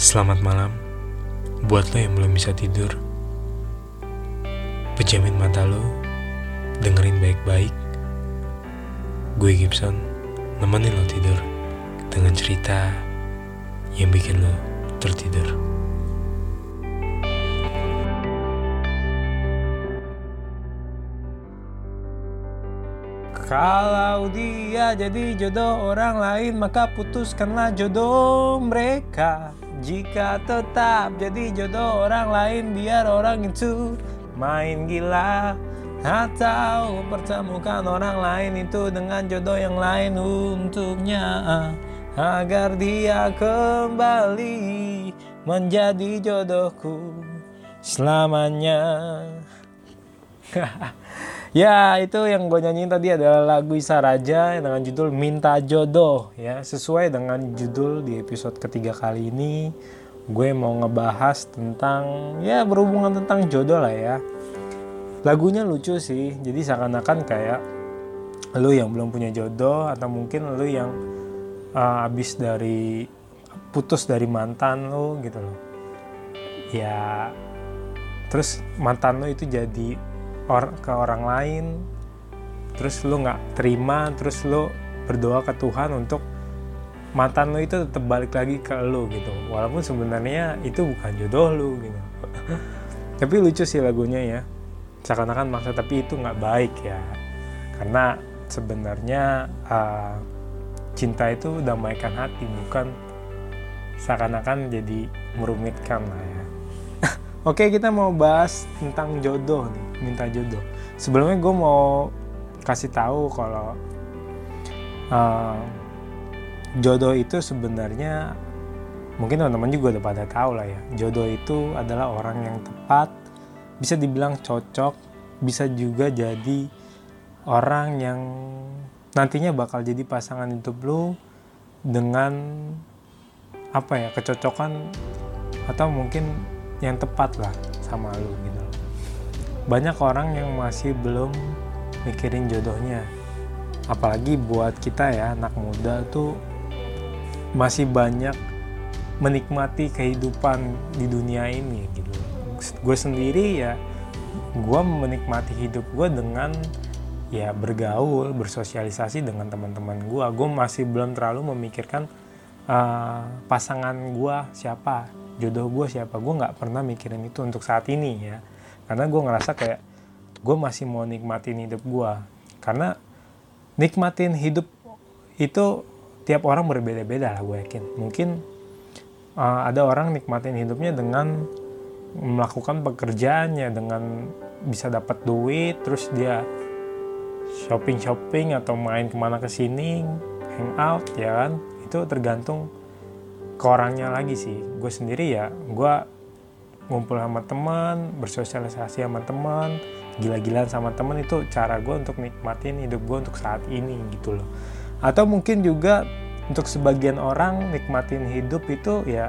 Selamat malam buat lo yang belum bisa tidur. Pejamin mata lo, dengerin baik-baik. Gue Gibson, nemenin lo tidur dengan cerita yang bikin lo tertidur. Kalau dia jadi jodoh orang lain maka putuskanlah jodoh mereka Jika tetap jadi jodoh orang lain biar orang itu main gila. Atau pertemukan orang lain itu dengan jodoh yang lain untuknya Agar dia kembali menjadi jodohku selamanya Ya itu yang gue nyanyiin tadi adalah lagu Isa Raja dengan judul Minta Jodoh ya. Sesuai dengan judul di episode ketiga kali ini gue mau ngebahas tentang ya berhubungan tentang jodoh lah ya. Lagunya lucu sih jadi seakan-akan kayak lu yang belum punya jodoh atau mungkin lu yang uh, abis dari putus dari mantan lu gitu loh. Ya terus mantan lu itu jadi or ke orang lain terus lu nggak terima terus lu berdoa ke Tuhan untuk mantan lu itu tetap balik lagi ke lu gitu. Walaupun sebenarnya itu bukan jodoh lu gitu. Tapi lucu sih lagunya ya. Seakan-akan maksa tapi itu nggak baik ya. Karena sebenarnya uh, cinta itu damaikan hati bukan seakan-akan jadi merumitkan lah ya Oke kita mau bahas tentang jodoh nih, minta jodoh. Sebelumnya gue mau kasih tahu kalau uh, jodoh itu sebenarnya mungkin teman-teman juga udah pada tahu lah ya. Jodoh itu adalah orang yang tepat, bisa dibilang cocok, bisa juga jadi orang yang nantinya bakal jadi pasangan hidup lo dengan apa ya kecocokan atau mungkin yang tepat lah sama lu gitu. Banyak orang yang masih belum mikirin jodohnya. Apalagi buat kita ya anak muda tuh masih banyak menikmati kehidupan di dunia ini gitu. Gue sendiri ya gue menikmati hidup gue dengan ya bergaul bersosialisasi dengan teman-teman gue. Gue masih belum terlalu memikirkan uh, pasangan gue siapa jodoh gue siapa? Gue nggak pernah mikirin itu untuk saat ini ya. Karena gue ngerasa kayak gue masih mau nikmatin hidup gue karena nikmatin hidup itu tiap orang berbeda-beda lah gue yakin. Mungkin uh, ada orang nikmatin hidupnya dengan melakukan pekerjaannya dengan bisa dapat duit terus dia shopping shopping atau main ke mana ke sini hangout ya kan? Itu tergantung ke orangnya lagi sih. Gue sendiri ya gue ngumpul sama teman bersosialisasi sama teman gila-gilaan sama teman itu cara gue untuk nikmatin hidup gue untuk saat ini gitu loh. Atau mungkin juga untuk sebagian orang nikmatin hidup itu ya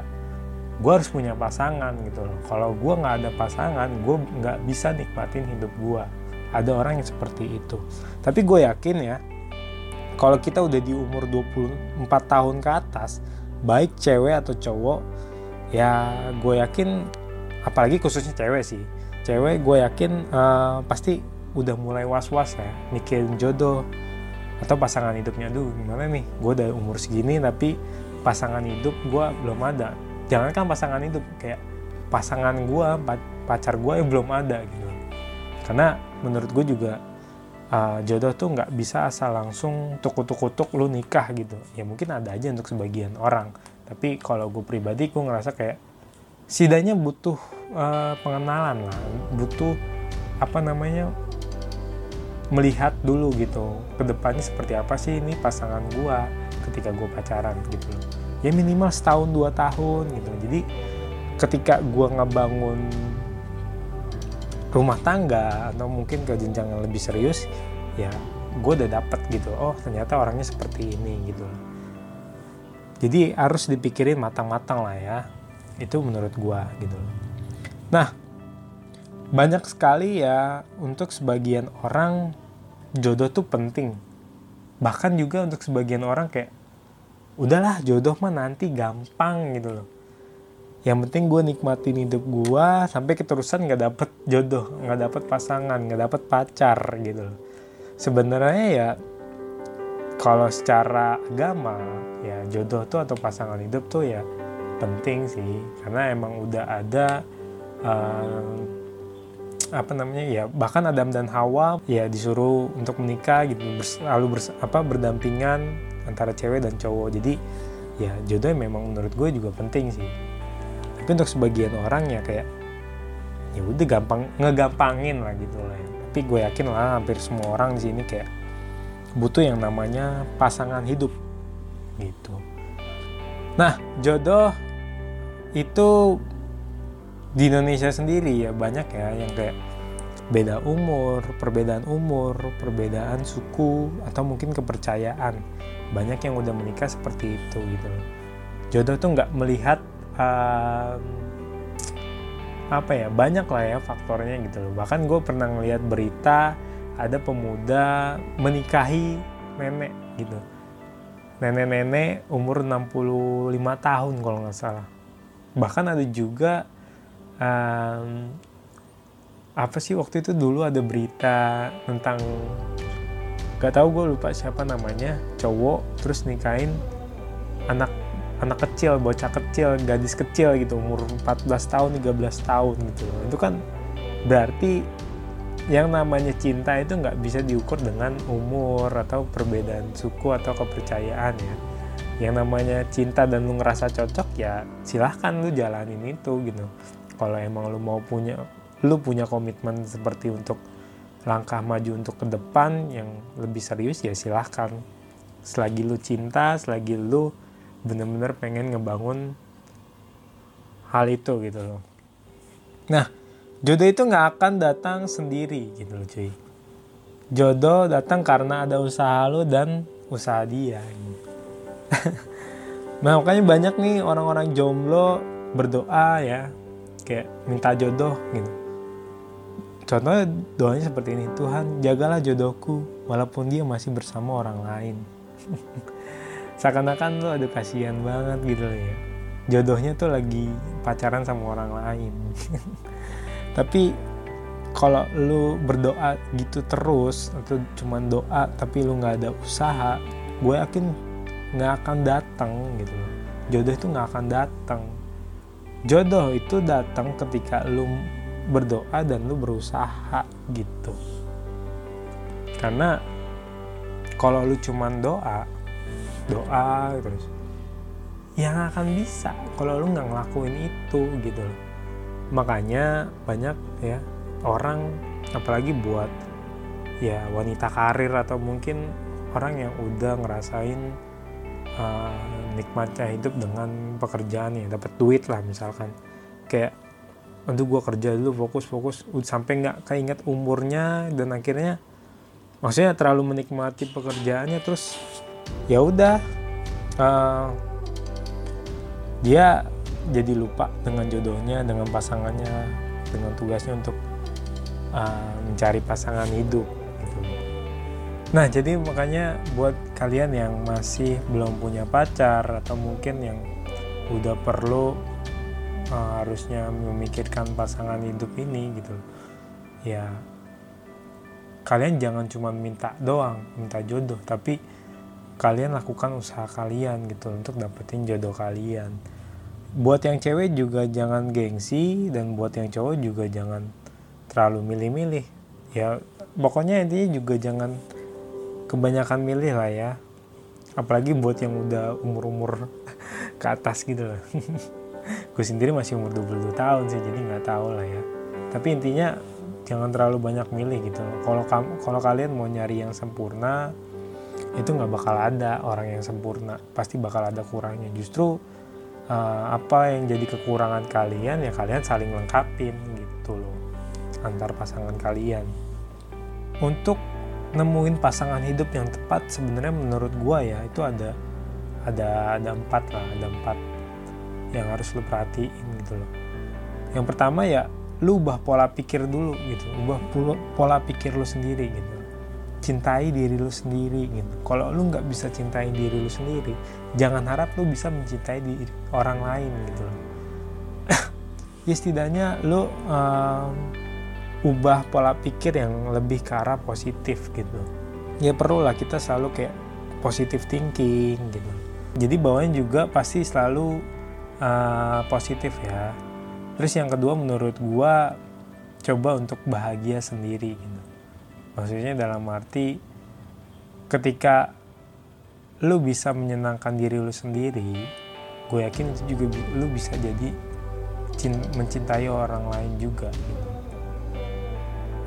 gue harus punya pasangan gitu loh. Kalau gue nggak ada pasangan gue nggak bisa nikmatin hidup gue. Ada orang yang seperti itu. Tapi gue yakin ya kalau kita udah di umur 24 tahun ke atas baik cewek atau cowok ya gue yakin apalagi khususnya cewek sih cewek gue yakin uh, pasti udah mulai was-was ya mikirin jodoh atau pasangan hidupnya duh gimana nih? Gue udah umur segini tapi pasangan hidup gue belum ada. Jangan kan pasangan hidup kayak pasangan gue pacar gue yang belum ada gitu. Karena menurut gue juga uh, jodoh tuh nggak bisa asal langsung tukuk-tukuk lu nikah gitu. Ya mungkin ada aja untuk sebagian orang. Tapi kalau gue pribadi gue ngerasa kayak setidaknya butuh uh, pengenalan lah. Butuh apa namanya melihat dulu gitu ke depannya seperti apa sih ini pasangan gue ketika gue pacaran gitu. Ya minimal setahun dua tahun gitu. Jadi ketika gue ngebangun rumah tangga atau mungkin ke jenjang yang lebih serius ya gue udah dapet gitu oh ternyata orangnya seperti ini gitu. Jadi harus dipikirin matang-matang lah ya itu menurut gue gitu. Nah banyak sekali ya untuk sebagian orang jodoh tuh penting. Bahkan juga untuk sebagian orang kayak udahlah jodoh mah nanti gampang gitu loh. Yang penting gue nikmatin hidup gue sampai keterusan nggak dapet jodoh nggak dapet pasangan nggak dapet pacar gitu loh sebenarnya ya kalau secara agama ya jodoh tuh atau pasangan hidup tuh ya penting sih. Karena emang udah ada um, apa namanya ya bahkan Adam dan Hawa ya disuruh untuk menikah gitu lalu bers, apa berdampingan antara cewek dan cowok. Jadi ya jodoh memang menurut gue juga penting sih. Tapi untuk sebagian orang ya kayak ya udah gampang ngegampangin lah gitu lah ya. Tapi gue yakin lah hampir semua orang di sini kayak butuh yang namanya pasangan hidup. Gitu. Nah jodoh itu di Indonesia sendiri ya banyak ya yang kayak beda umur, perbedaan umur, perbedaan suku atau mungkin kepercayaan. Banyak yang udah menikah seperti itu gitu. Jodoh tuh nggak melihat um, apa ya banyak lah ya faktornya gitu loh. Bahkan gue pernah ngeliat berita ada pemuda menikahi nenek gitu. Nenek-nenek umur 65 tahun kalau nggak salah. Bahkan ada juga um, apa sih waktu itu dulu ada berita tentang gak tahu gue lupa siapa namanya cowok terus nikahin anak anak kecil, bocah kecil, gadis kecil gitu, umur 14 tahun, 13 tahun gitu. Itu kan berarti yang namanya cinta itu nggak bisa diukur dengan umur atau perbedaan suku atau kepercayaan ya. Yang namanya cinta dan lu ngerasa cocok ya silahkan lu jalanin itu gitu. Kalau emang lu mau punya, lu punya komitmen seperti untuk langkah maju untuk ke depan yang lebih serius ya silahkan. Selagi lu cinta, selagi lu bener-bener pengen ngebangun hal itu gitu loh. Nah, jodoh itu nggak akan datang sendiri gitu loh cuy. Jodoh datang karena ada usaha lo dan usaha dia. nah makanya banyak nih orang-orang jomblo berdoa ya kayak minta jodoh gitu. Contohnya doanya seperti ini, Tuhan jagalah jodohku walaupun dia masih bersama orang lain. seakan-akan lu ada kasihan banget gitu loh ya. Jodohnya tuh lagi pacaran sama orang lain. Tapi kalau lu berdoa gitu terus atau cuma doa tapi lu nggak ada usaha gue yakin nggak akan datang gitu jodoh itu nggak akan datang. Jodoh itu datang ketika lu berdoa dan lu berusaha gitu. Karena kalau lu cuma doa doa terus yang akan bisa kalau lu nggak ngelakuin itu gitu loh. Makanya banyak ya orang apalagi buat ya wanita karir atau mungkin orang yang udah ngerasain uh, nikmatnya hidup dengan pekerjaan ya dapat duit lah misalkan. Kayak aduh gue kerja dulu fokus fokus sampai nggak keinget umurnya dan akhirnya maksudnya terlalu menikmati pekerjaannya terus ya udah uh, dia jadi lupa dengan jodohnya dengan pasangannya dengan tugasnya untuk uh, mencari pasangan hidup gitu. nah jadi makanya buat kalian yang masih belum punya pacar atau mungkin yang udah perlu uh, harusnya memikirkan pasangan hidup ini gitu ya kalian jangan cuma minta doang minta jodoh tapi kalian lakukan usaha kalian gitu untuk dapetin jodoh kalian. Buat yang cewek juga jangan gengsi dan buat yang cowok juga jangan terlalu milih-milih. Ya pokoknya intinya juga jangan kebanyakan milih lah ya. Apalagi buat yang udah umur-umur ke atas gitu lah gue sendiri masih umur 22 tahun sih jadi nggak tahu lah ya. Tapi intinya jangan terlalu banyak milih gitu. Kalau kalau kalian mau nyari yang sempurna itu nggak bakal ada orang yang sempurna. Pasti bakal ada kurangnya. Justru uh, apa yang jadi kekurangan kalian ya kalian saling lengkapin gitu loh antar pasangan kalian. Untuk nemuin pasangan hidup yang tepat sebenarnya menurut gua ya itu ada ada ada empat lah ada empat yang harus lo perhatiin gitu loh. Yang pertama ya lu ubah pola pikir dulu gitu ubah pola pikir lu sendiri gitu cintai diri lu sendiri gitu. Kalau lu nggak bisa cintai diri lu sendiri, jangan harap lu bisa mencintai diri orang lain gitu. ya setidaknya lu um, ubah pola pikir yang lebih ke arah positif gitu ya perlu lah kita selalu kayak positive thinking gitu jadi bawahnya juga pasti selalu uh, positif ya terus yang kedua menurut gua coba untuk bahagia sendiri gitu maksudnya dalam arti ketika lu bisa menyenangkan diri lu sendiri gue yakin itu juga lu bisa jadi mencintai orang lain juga. Gitu.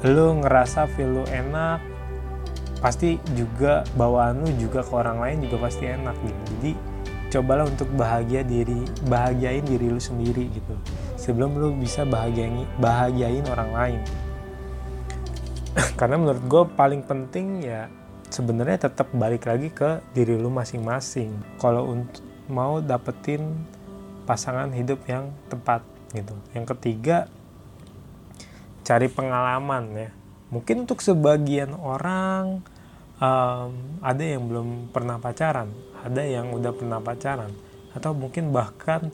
lu ngerasa feel lu enak pasti juga bawaan lu juga ke orang lain juga pasti enak gitu. Jadi cobalah untuk bahagia diri bahagiain diri lu sendiri gitu. Sebelum lu bisa bahagiain bahagiain orang lain karena menurut gue paling penting ya sebenarnya tetap balik lagi ke diri lu masing-masing. Kalau untuk mau dapetin pasangan hidup yang tepat gitu. Yang ketiga cari pengalaman ya. Mungkin untuk sebagian orang um, ada yang belum pernah pacaran ada yang udah pernah pacaran atau mungkin bahkan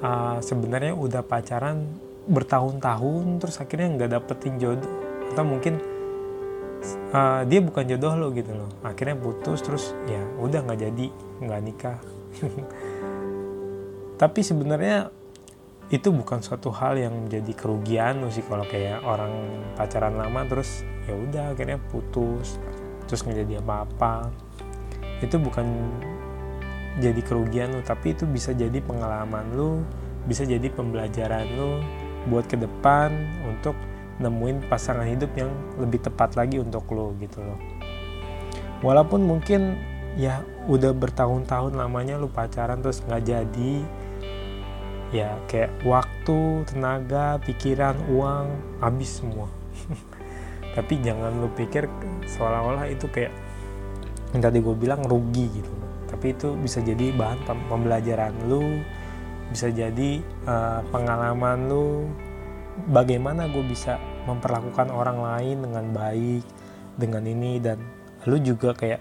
uh, sebenarnya udah pacaran bertahun-tahun terus akhirnya nggak dapetin jodoh atau mungkin uh, dia bukan jodoh lo gitu loh. Akhirnya putus terus ya udah nggak jadi nggak nikah. Tapi sebenarnya itu bukan suatu hal yang menjadi kerugian sih kalau kayak orang pacaran lama terus ya udah akhirnya putus terus nggak jadi apa-apa. Itu bukan jadi kerugian lu tapi itu bisa jadi pengalaman lu bisa jadi pembelajaran lu buat ke depan untuk nemuin pasangan hidup yang lebih tepat lagi untuk lo gitu loh walaupun mungkin ya udah bertahun-tahun lamanya lu pacaran terus nggak jadi ya kayak waktu, tenaga, pikiran, uang habis semua. Tapi jangan lu pikir seolah-olah itu kayak yang tadi gue bilang rugi gitu. Tapi itu bisa jadi bahan pembelajaran lu, bisa jadi uh, pengalaman lu, bagaimana gue bisa memperlakukan orang lain dengan baik, dengan ini dan lu juga kayak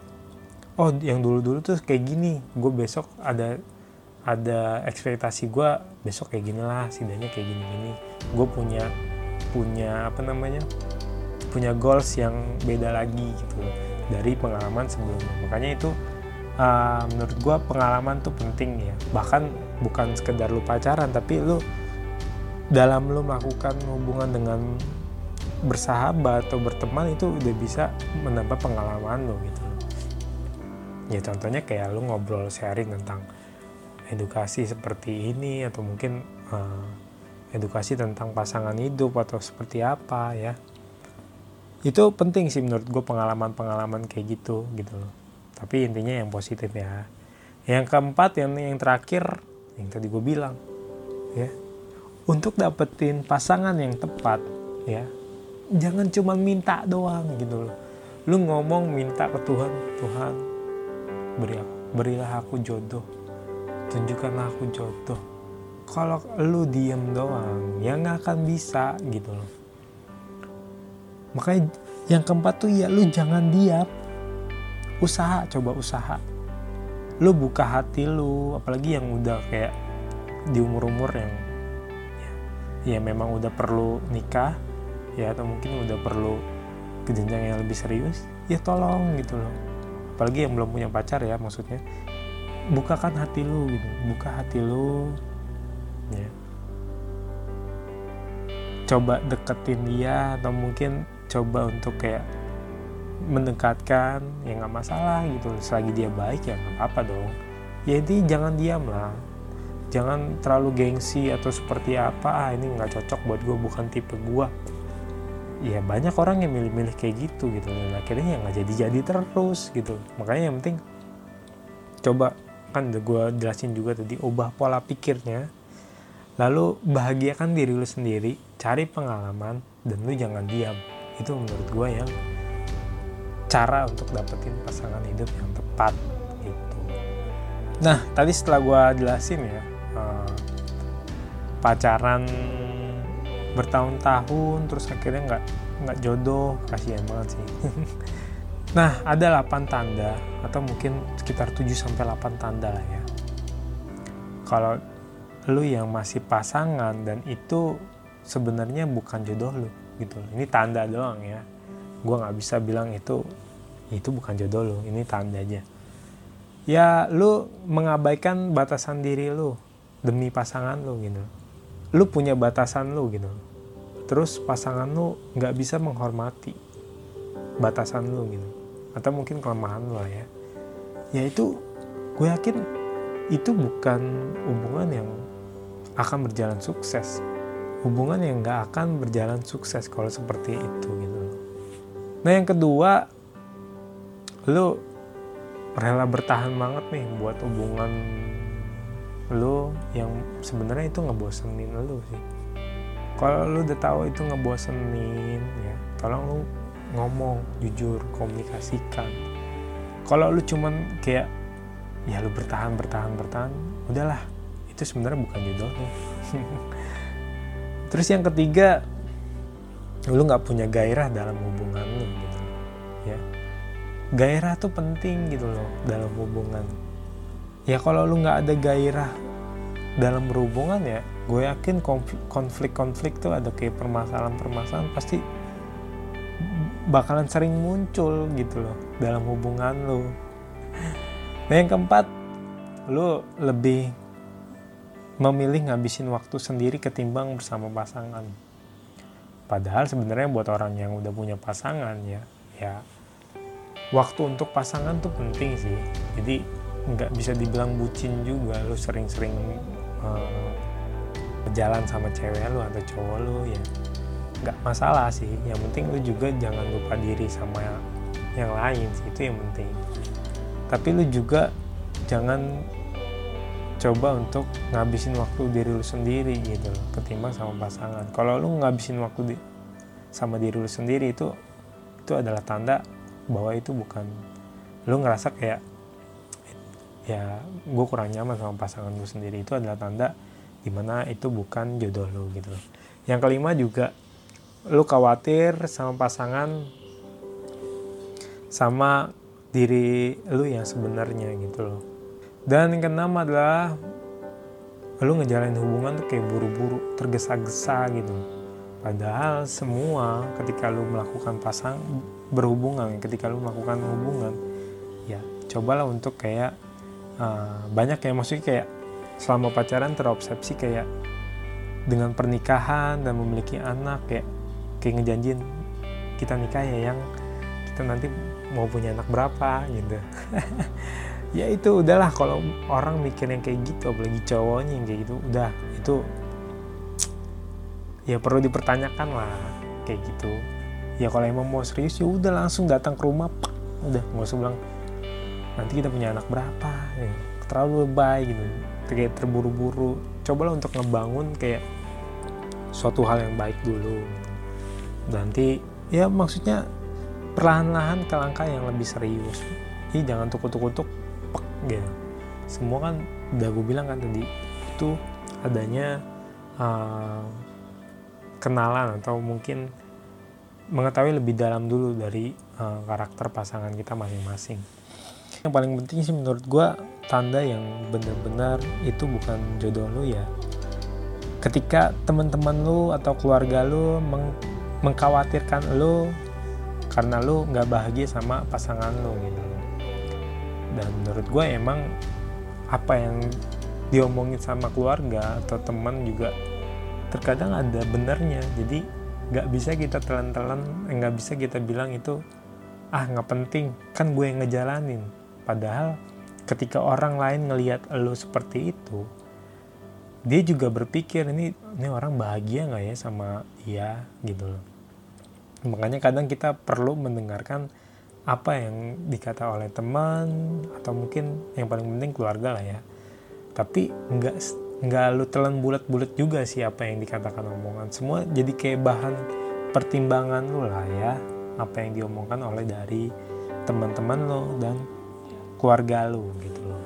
oh yang dulu-dulu tuh kayak gini, gue besok ada ada ekspektasi gue besok kayak gini lah sidanya kayak gini gini gue punya punya apa namanya punya goals yang beda lagi gitu dari pengalaman sebelumnya. Makanya itu uh, menurut gue pengalaman tuh penting ya. Bahkan bukan sekedar lu pacaran tapi lu dalam lu melakukan hubungan dengan bersahabat atau berteman itu udah bisa menambah pengalaman lo gitu. Ya contohnya kayak lu ngobrol sharing tentang edukasi seperti ini atau mungkin uh, edukasi tentang pasangan hidup atau seperti apa ya. Itu penting sih menurut gue pengalaman-pengalaman kayak gitu gitu loh. Tapi intinya yang positif ya. Yang keempat yang yang terakhir yang tadi gue bilang ya untuk dapetin pasangan yang tepat ya. Jangan cuma minta doang gitu loh. Lu ngomong minta ke Tuhan Tuhan beri aku, berilah aku jodoh. Tunjukkanlah aku jodoh. Kalau lu diem doang ya nggak akan bisa gitu loh. Makanya yang keempat tuh ya lu jangan diam. Usaha coba usaha. Lu buka hati lu apalagi yang udah kayak di umur-umur yang ya, ya memang udah perlu nikah ya atau mungkin udah perlu ke jenjang yang lebih serius ya tolong gitu loh. Apalagi yang belum punya pacar ya maksudnya. Bukakan hati lu gitu buka hati lu ya. Coba deketin dia atau mungkin coba untuk kayak mendekatkan ya nggak masalah gitu. Selagi dia baik ya nggak apa-apa dong. Ya jadi jangan diam lah jangan terlalu gengsi atau seperti apa ah ini nggak cocok buat gue bukan tipe gue ya banyak orang yang milih-milih kayak gitu gitu. Dan akhirnya ya nggak jadi-jadi terus gitu. Makanya yang penting coba kan udah gue jelasin juga tadi ubah pola pikirnya. Lalu bahagiakan diri lu sendiri cari pengalaman dan lu jangan diam. Itu menurut gue yang cara untuk dapetin pasangan hidup yang tepat gitu. Nah tadi setelah gue jelasin ya pacaran bertahun-tahun terus akhirnya nggak nggak jodoh kasihan banget sih. Nah, ada 8 tanda atau mungkin sekitar 7 sampai 8 tanda lah ya. Kalau lu yang masih pasangan dan itu sebenarnya bukan jodoh lu gitu ini tanda doang ya. Gue nggak bisa bilang itu itu bukan jodoh lu ini tanda aja. Ya lu mengabaikan batasan diri lu demi pasangan lu gitu lu punya batasan lu gitu. Terus pasangan lu nggak bisa menghormati batasan lu gitu. Atau mungkin kelemahan lu ya. Ya itu gue yakin itu bukan hubungan yang akan berjalan sukses. Hubungan yang nggak akan berjalan sukses kalau seperti itu gitu. Nah yang kedua lu rela bertahan banget nih buat hubungan lu yang sebenarnya itu ngebosenin lu sih. Kalau lu udah tahu itu ngebosenin ya tolong lu ngomong jujur komunikasikan. Kalau lu cuman kayak ya lu bertahan bertahan bertahan udahlah. Itu sebenarnya bukan lu terus yang ketiga lu nggak punya gairah dalam hubungan lu gitu. Ya. Gairah tuh penting gitu loh dalam hubungan ya kalau lu nggak ada gairah dalam berhubungan ya gue yakin konflik-konflik tuh ada kayak permasalahan-permasalahan pasti bakalan sering muncul gitu loh dalam hubungan lu. Nah yang keempat lu lebih memilih ngabisin waktu sendiri ketimbang bersama pasangan. Padahal sebenarnya buat orang yang udah punya pasangan ya ya waktu untuk pasangan tuh penting sih. Jadi nggak bisa dibilang bucin juga. Lu sering-sering uh, jalan sama cewek lu atau cowok lu ya nggak masalah sih. Yang penting lu juga jangan lupa diri sama yang lain sih itu yang penting. Tapi lu juga jangan coba untuk ngabisin waktu diri lu sendiri gitu loh ketimbang sama pasangan. Kalau lu ngabisin waktu di, sama diri lu sendiri itu itu adalah tanda bahwa itu bukan lu ngerasa kayak ya gue kurang nyaman sama pasangan lu sendiri. Itu adalah tanda di mana itu bukan jodoh lu gitu loh. Yang kelima juga lu khawatir sama pasangan sama diri lu yang sebenarnya gitu loh. Dan yang keenam adalah lu ngejalanin hubungan tuh kayak buru-buru tergesa-gesa gitu. Padahal semua ketika lu melakukan pasang berhubungan ketika lu melakukan hubungan ya cobalah untuk kayak uh, banyak yang maksudnya kayak selama pacaran terobsesi kayak dengan pernikahan dan memiliki anak kayak kayak ngejanjin kita nikah ya yang kita nanti mau punya anak berapa gitu. Ya itu udahlah kalau orang mikir yang kayak gitu apalagi cowoknya yang kayak gitu udah itu ya perlu dipertanyakan lah kayak gitu. Ya kalau emang mau serius ya udah langsung datang ke rumah pak udah nggak usah bilang nanti kita punya anak berapa? Ya, terlalu lebay gitu. Kayak terburu-buru. Cobalah untuk ngebangun kayak suatu hal yang baik dulu. Nanti ya maksudnya perlahan-lahan ke langkah yang lebih serius. Ini jangan tukuk-tukuk gitu. Semua kan udah gue bilang kan tadi itu adanya uh, kenalan atau mungkin mengetahui lebih dalam dulu dari uh, karakter pasangan kita masing-masing yang paling penting sih menurut gue tanda yang benar-benar itu bukan jodoh lu ya. Ketika teman-teman lu atau keluarga lu meng mengkhawatirkan lo karena lo nggak bahagia sama pasangan lo gitu. Dan menurut gue emang apa yang diomongin sama keluarga atau teman juga terkadang ada benernya jadi nggak bisa kita telan-telan nggak bisa kita bilang itu ah nggak penting. Kan gue yang ngejalanin padahal ketika orang lain ngelihat lo seperti itu dia juga berpikir ini ini orang bahagia nggak ya sama dia? Gitu loh. Makanya kadang kita perlu mendengarkan apa yang dikata oleh teman atau mungkin yang paling penting keluarga lah ya. Tapi nggak nggak lu telan bulat-bulat juga sih apa yang dikatakan omongan. Semua jadi kayak bahan pertimbangan lu lah ya apa yang diomongkan oleh dari teman-teman lo dan keluarga lo gitu loh.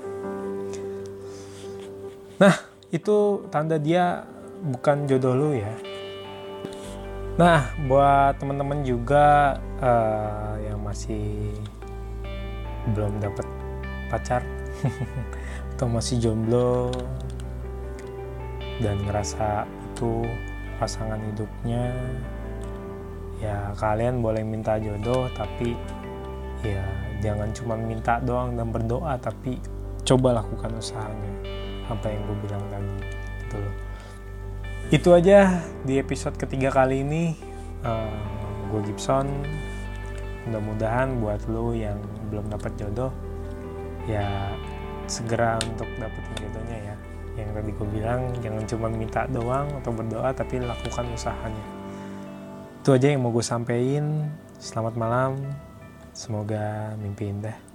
Nah itu tanda dia bukan jodoh lu ya. Nah, buat teman-teman juga uh, yang masih belum dapat pacar atau masih jomblo, dan ngerasa itu pasangan hidupnya ya kalian boleh minta jodoh tapi ya jangan cuma minta doang dan berdoa tapi coba lakukan usahanya. Apa yang gue bilang tadi gitu loh. Itu aja di episode ketiga kali ini. Uh, gue Gibson. Mudah-mudahan buat lo yang belum dapat jodoh ya segera untuk dapetin jodohnya ya. Yang tadi gue bilang jangan cuma minta doang atau berdoa tapi lakukan usahanya. Itu aja yang mau gue sampein. Selamat malam semoga mimpi indah